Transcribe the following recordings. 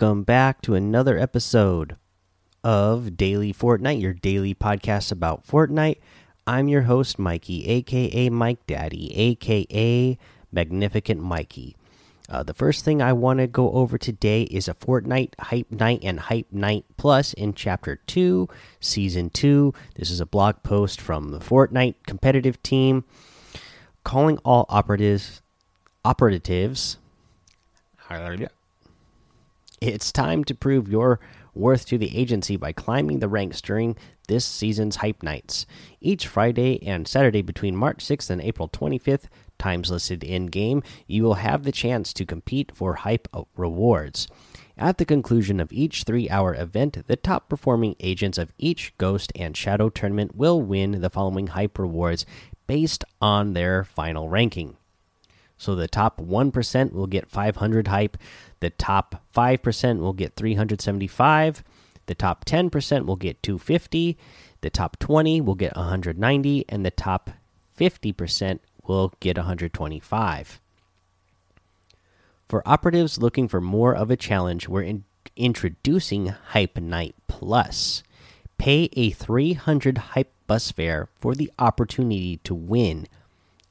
Welcome back to another episode of Daily Fortnite, your daily podcast about Fortnite. I'm your host, Mikey, aka Mike Daddy, aka Magnificent Mikey. Uh, the first thing I want to go over today is a Fortnite Hype Night and Hype Night Plus in Chapter 2, Season 2. This is a blog post from the Fortnite competitive team calling all operatives operatives it's time to prove your worth to the agency by climbing the ranks during this season's hype nights. Each Friday and Saturday between March 6th and April 25th, times listed in game, you will have the chance to compete for hype rewards. At the conclusion of each three hour event, the top performing agents of each Ghost and Shadow tournament will win the following hype rewards based on their final ranking. So the top 1% will get 500 hype, the top 5% will get 375, the top 10% will get 250, the top 20 will get 190 and the top 50% will get 125. For operatives looking for more of a challenge, we're in introducing Hype Night Plus. Pay a 300 hype bus fare for the opportunity to win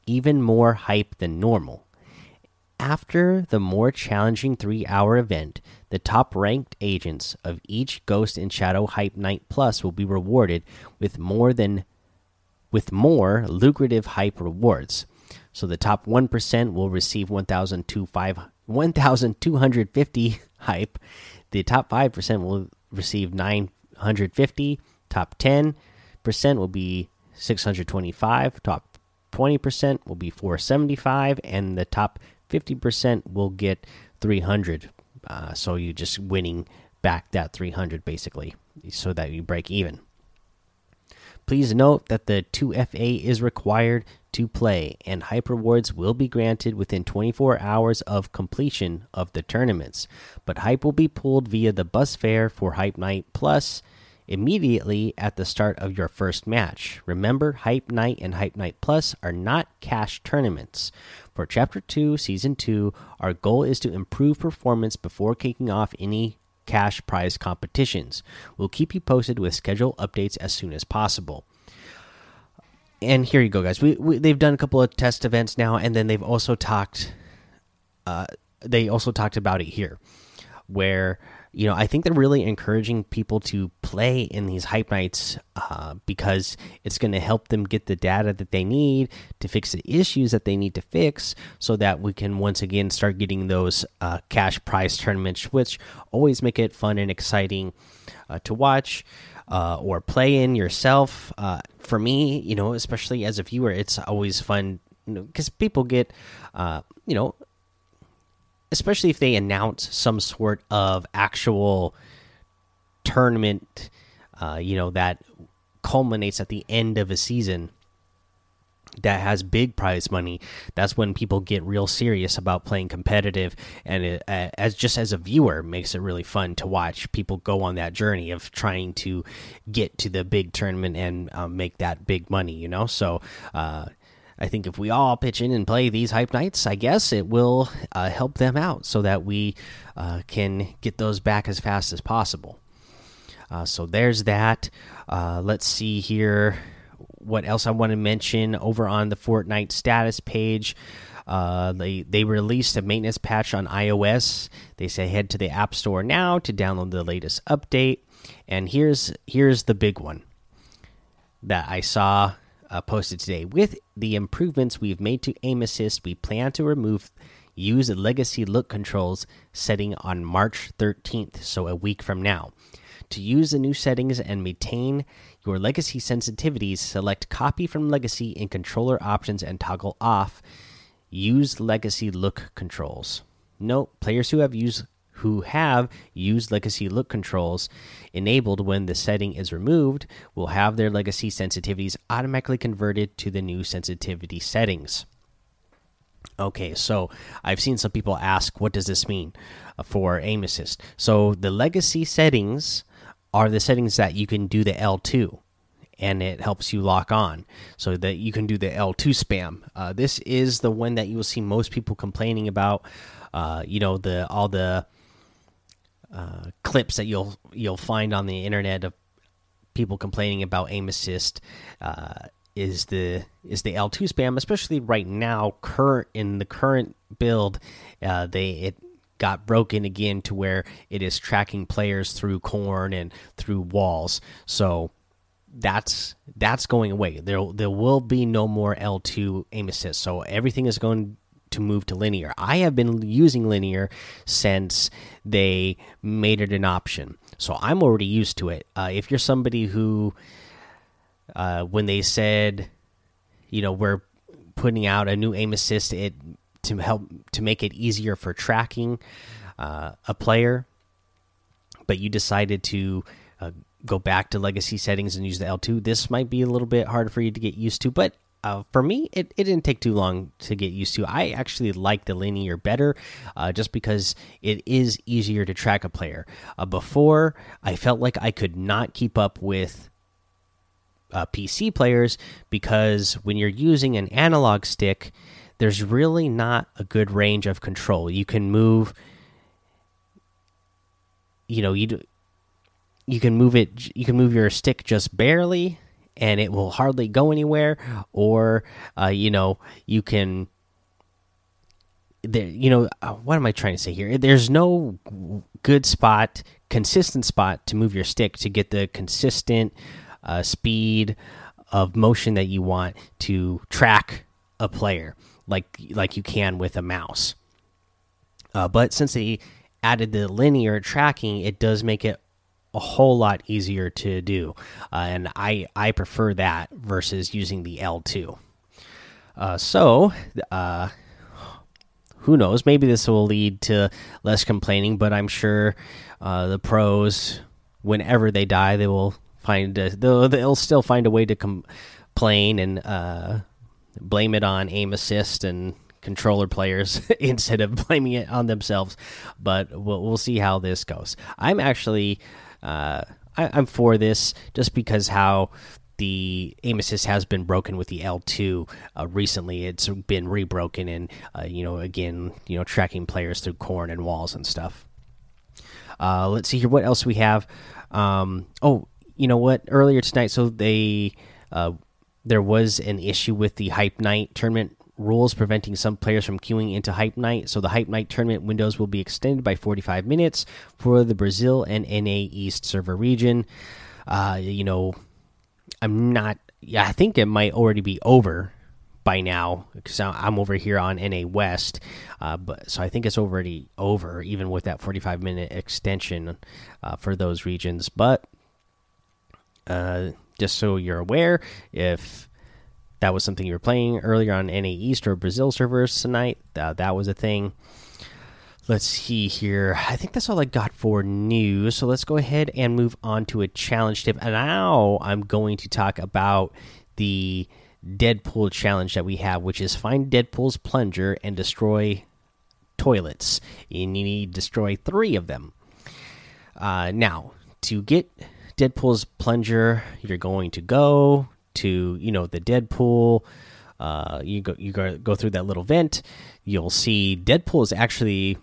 even more hype than normal. After the more challenging three hour event, the top ranked agents of each Ghost and Shadow Hype Night Plus will be rewarded with more than with more lucrative hype rewards. So the top 1% will receive 1250 hype. The top 5% will receive 950. Top 10% will be 625. Top 20% will be 475 and the top 50% will get 300 uh, so you're just winning back that 300 basically so that you break even. Please note that the 2fa is required to play and hype rewards will be granted within 24 hours of completion of the tournaments. But hype will be pulled via the bus fare for hype night plus immediately at the start of your first match. Remember, Hype Night and Hype Night Plus are not cash tournaments. For Chapter 2, Season 2, our goal is to improve performance before kicking off any cash prize competitions. We'll keep you posted with schedule updates as soon as possible. And here you go, guys. We, we they've done a couple of test events now, and then they've also talked. Uh, they also talked about it here, where you know, I think they're really encouraging people to play in these hype nights uh, because it's going to help them get the data that they need to fix the issues that they need to fix so that we can once again start getting those uh, cash prize tournaments, which always make it fun and exciting uh, to watch. Uh, or play in yourself. Uh, for me, you know, especially as a viewer, it's always fun because you know, people get, uh, you know, especially if they announce some sort of actual tournament, uh, you know, that culminates at the end of a season that has big prize money that's when people get real serious about playing competitive. And it, uh, as just as a viewer makes it really fun to watch people go on that journey of trying to get to the big tournament and um, make that big money you know? So uh, I think if we all pitch in and play these hype nights, I guess it will uh, help them out so that we uh, can get those back as fast as possible. Uh, so there's that. Uh, let's see here. What else I want to mention over on the Fortnite status page? Uh, they they released a maintenance patch on iOS. They say head to the App Store now to download the latest update. And here's here's the big one that I saw uh, posted today. With the improvements we've made to aim assist, we plan to remove use legacy look controls setting on March 13th, so a week from now. To use the new settings and maintain your legacy sensitivities, select copy from legacy in controller options and toggle off use legacy look controls. Note players who have used who have used legacy look controls enabled when the setting is removed will have their legacy sensitivities automatically converted to the new sensitivity settings. Okay, so I've seen some people ask, what does this mean for aim assist? So the legacy settings are the settings that you can do the L2 and it helps you lock on so that you can do the L2 spam. Uh, this is the one that you will see most people complaining about. Uh, you know, the all the uh, clips that you'll you'll find on the internet of people complaining about aim assist uh, is the is the L2 spam, especially right now. Current in the current build, uh, they it got broken again to where it is tracking players through corn and through walls. So that's that's going away. There there will be no more L2 aim assist. So everything is going to move to linear. I have been using linear since they made it an option. So I'm already used to it. Uh, if you're somebody who uh, when they said, you know, we're putting out a new aim assist it to help to make it easier for tracking uh, a player, but you decided to uh, go back to legacy settings and use the L2. This might be a little bit hard for you to get used to, but uh, for me, it, it didn't take too long to get used to. I actually like the linear better uh, just because it is easier to track a player. Uh, before, I felt like I could not keep up with uh, PC players because when you're using an analog stick, there's really not a good range of control. You can move, you know, you you can move it, you can move your stick just barely, and it will hardly go anywhere. Or, uh, you know, you can. There, you know, uh, what am I trying to say here? There's no good spot, consistent spot to move your stick to get the consistent uh, speed of motion that you want to track a player like like you can with a mouse. Uh, but since they added the linear tracking, it does make it a whole lot easier to do, uh, and I I prefer that versus using the L two. Uh, so, uh, who knows? Maybe this will lead to less complaining, but I'm sure uh, the pros, whenever they die, they will find a, they'll, they'll still find a way to complain and uh, blame it on aim assist and controller players instead of blaming it on themselves. But we'll, we'll see how this goes. I'm actually I, am for this just because how the aim assist has been broken with the L2 uh, recently. It's been rebroken and uh, you know again you know tracking players through corn and walls and stuff. Uh, let's see here. What else we have? Um, oh, you know what? Earlier tonight, so they uh, there was an issue with the Hype Night tournament rules preventing some players from queuing into Hype Night. So the Hype Night tournament windows will be extended by 45 minutes for the Brazil and NA East server region. Uh, you know, I'm not. Yeah, I think it might already be over by now because I'm over here on NA West. Uh, but so I think it's already over, even with that 45 minute extension uh, for those regions. But uh, just so you're aware, if that was something you were playing earlier on NA East or Brazil servers tonight, uh, that was a thing. Let's see here. I think that's all I got for news. So let's go ahead and move on to a challenge tip. And now I'm going to talk about the Deadpool challenge that we have, which is find Deadpool's plunger and destroy toilets. And you need to destroy three of them. Uh, now, to get Deadpool's plunger, you're going to go to you know the Deadpool. Uh, you go you go go through that little vent. You'll see Deadpool is actually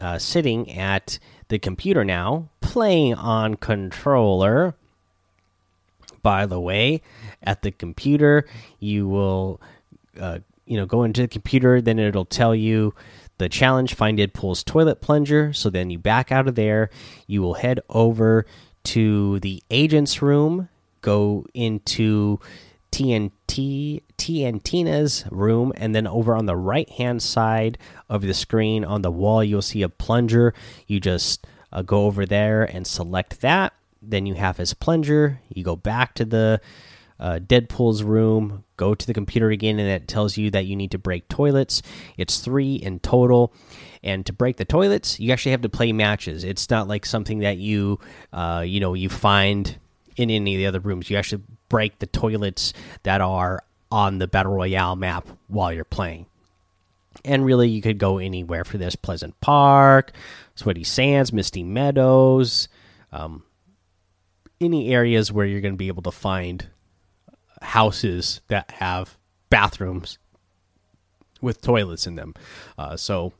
uh, sitting at the computer now, playing on controller. By the way, at the computer, you will uh, you know go into the computer. Then it'll tell you the challenge find Deadpool's toilet plunger. So then you back out of there. You will head over to the agent's room, go into TNT TNTina's room, and then over on the right hand side of the screen on the wall, you'll see a plunger. You just uh, go over there and select that. Then you have his plunger. You go back to the uh, Deadpool's room, go to the computer again, and it tells you that you need to break toilets. It's three in total. And to break the toilets, you actually have to play matches. It's not like something that you, uh, you know, you find in any of the other rooms. You actually break the toilets that are on the battle royale map while you're playing. And really, you could go anywhere for this: Pleasant Park, Sweaty Sands, Misty Meadows, um, any areas where you're going to be able to find houses that have bathrooms with toilets in them. Uh, so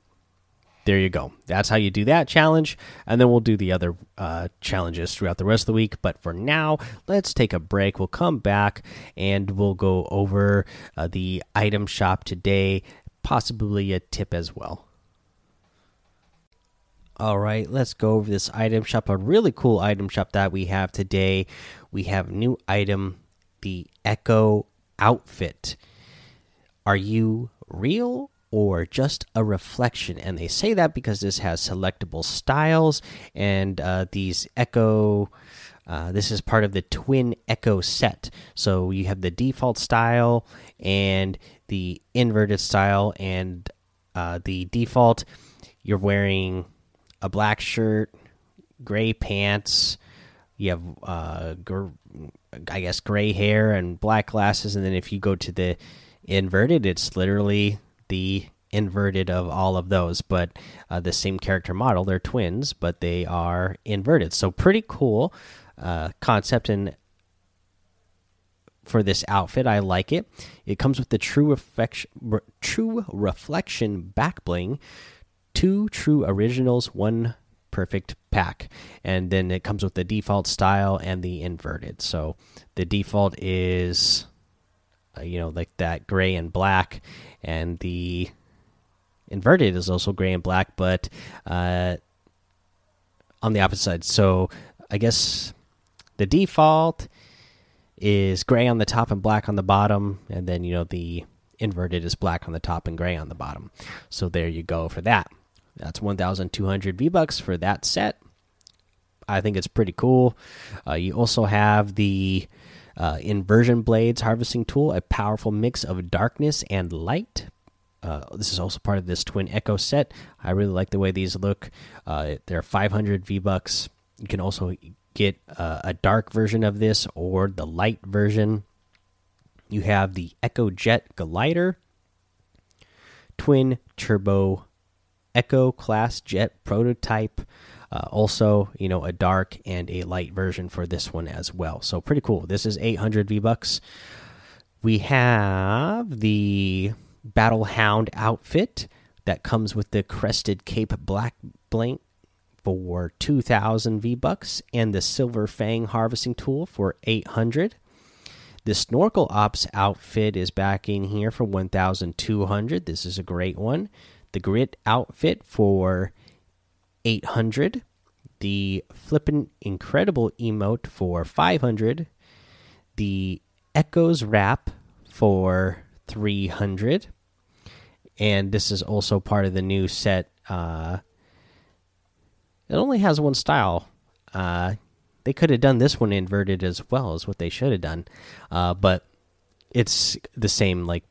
there you go. That's how you do that challenge. And then we'll do the other uh, challenges throughout the rest of the week. But for now, let's take a break. We'll come back and we'll go over uh, the item shop today, possibly a tip as well. All right, let's go over this item shop. A really cool item shop that we have today. We have new item, the Echo outfit. Are you real or just a reflection. And they say that because this has selectable styles and uh, these Echo. Uh, this is part of the twin Echo set. So you have the default style and the inverted style, and uh, the default, you're wearing a black shirt, gray pants. You have, uh, I guess, gray hair and black glasses, and then if you go to the inverted, it's literally the inverted of all of those, but uh, the same character model. They're twins, but they are inverted. So pretty cool uh, concept and for this outfit. I like it. It comes with the true reflection, true reflection back bling, two true originals, one perfect pack, and then it comes with the default style and the inverted. So the default is, uh, you know, like that gray and black, and the inverted is also gray and black, but uh, on the opposite side. So I guess the default is gray on the top and black on the bottom, and then you know the inverted is black on the top and gray on the bottom. So there you go for that. That's 1,200 V bucks for that set. I think it's pretty cool. Uh, you also have the uh, inversion blades harvesting tool, a powerful mix of darkness and light. Uh, this is also part of this twin echo set. I really like the way these look. Uh, they're 500 V bucks. You can also get uh, a dark version of this or the light version. You have the Echo Jet Glider, twin turbo Echo class jet prototype. Uh, also, you know, a dark and a light version for this one as well. So pretty cool. This is 800 V bucks. We have the Battle Hound outfit that comes with the crested cape back bling for 2000 V bucks and the silver fang harvesting tool for 800. The snorkel ops outfit is back in here for 1200. This is a great one. The grit outfit for 800. The flippin' incredible emote for 500. The echoes wrap for 300 and this is also part of the new set. Uh, it only has one style. Uh, they could have done this one inverted as well as what they should have done, uh, but it's the same like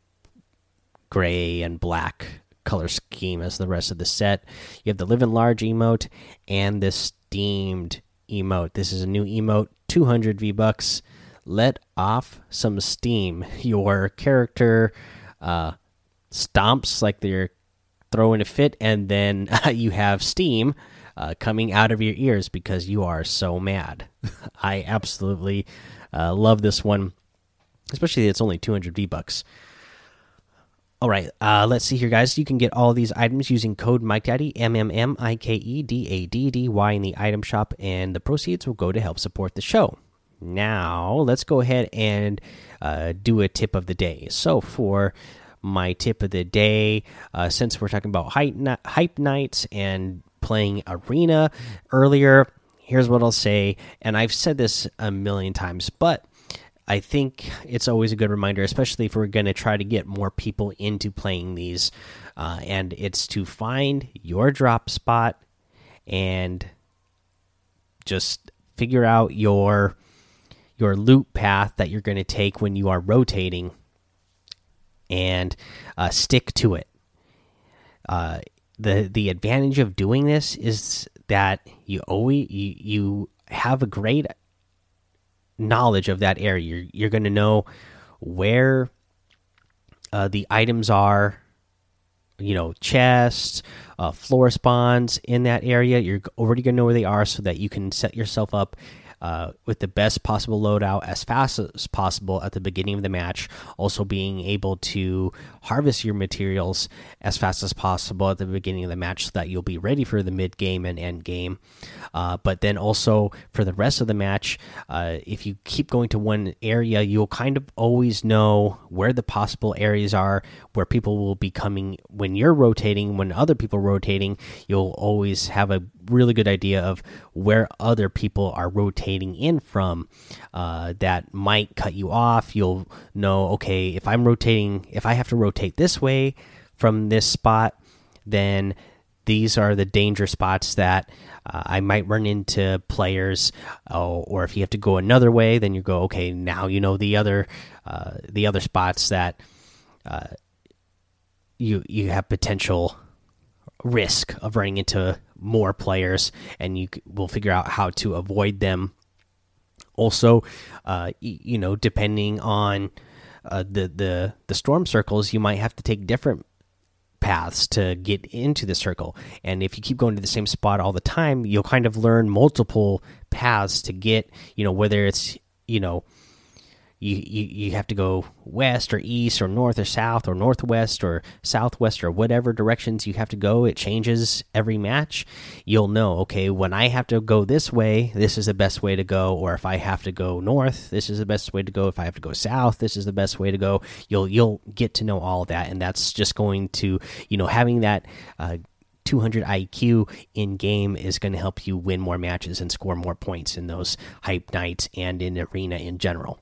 gray and black color scheme as the rest of the set. You have the live in large emote and the steamed emote. This is a new emote, 200 V bucks. Let off some steam. Your character uh, stomps like they're throwing a fit, and then you have steam uh, coming out of your ears because you are so mad. I absolutely uh, love this one, especially it's only 200 V bucks. All right, uh, let's see here, guys. You can get all these items using code MikeDaddy, M M M I K E D A D D Y, in the item shop, and the proceeds will go to help support the show. Now, let's go ahead and uh, do a tip of the day. So, for my tip of the day. Uh, since we're talking about hype, hype nights and playing arena earlier, here's what I'll say. And I've said this a million times, but I think it's always a good reminder, especially if we're going to try to get more people into playing these. Uh, and it's to find your drop spot and just figure out your your loop path that you're going to take when you are rotating and uh, stick to it. Uh, the the advantage of doing this is that you always you, you have a great knowledge of that area. You're you're going to know where uh, the items are. You know, chests, uh, floor spawns in that area. You're already going to know where they are, so that you can set yourself up uh, with the best possible loadout as fast as possible at the beginning of the match. Also, being able to harvest your materials as fast as possible at the beginning of the match so that you'll be ready for the mid game and end game. Uh, but then also for the rest of the match, uh, if you keep going to one area, you'll kind of always know where the possible areas are where people will be coming when you're rotating, when other people are rotating. You'll always have a really good idea of where other people are rotating in from uh, that might cut you off. You'll know, okay, if I'm rotating, if I have to rotate this way from this spot, then these are the danger spots that uh, I might run into players, uh, or if you have to go another way, then you go okay. Now you know the other uh, the other spots that uh, you you have potential risk of running into more players, and you will figure out how to avoid them. Also, uh, you know, depending on uh, the the the storm circles, you might have to take different paths to get into the circle. And if you keep going to the same spot all the time, you'll kind of learn multiple paths to get. You know, whether it's you know you, you you have to go west or east or north or south or northwest or southwest or whatever directions you have to go it changes every match. You'll know okay when i have to go this way this is the best way to go or if i have to go north this is the best way to go. If i have to go south this is the best way to go. You'll you'll get to know all that and that's just going to you know having that uh, 200 IQ in game is going to help you win more matches and score more points in those hype nights and in arena in general.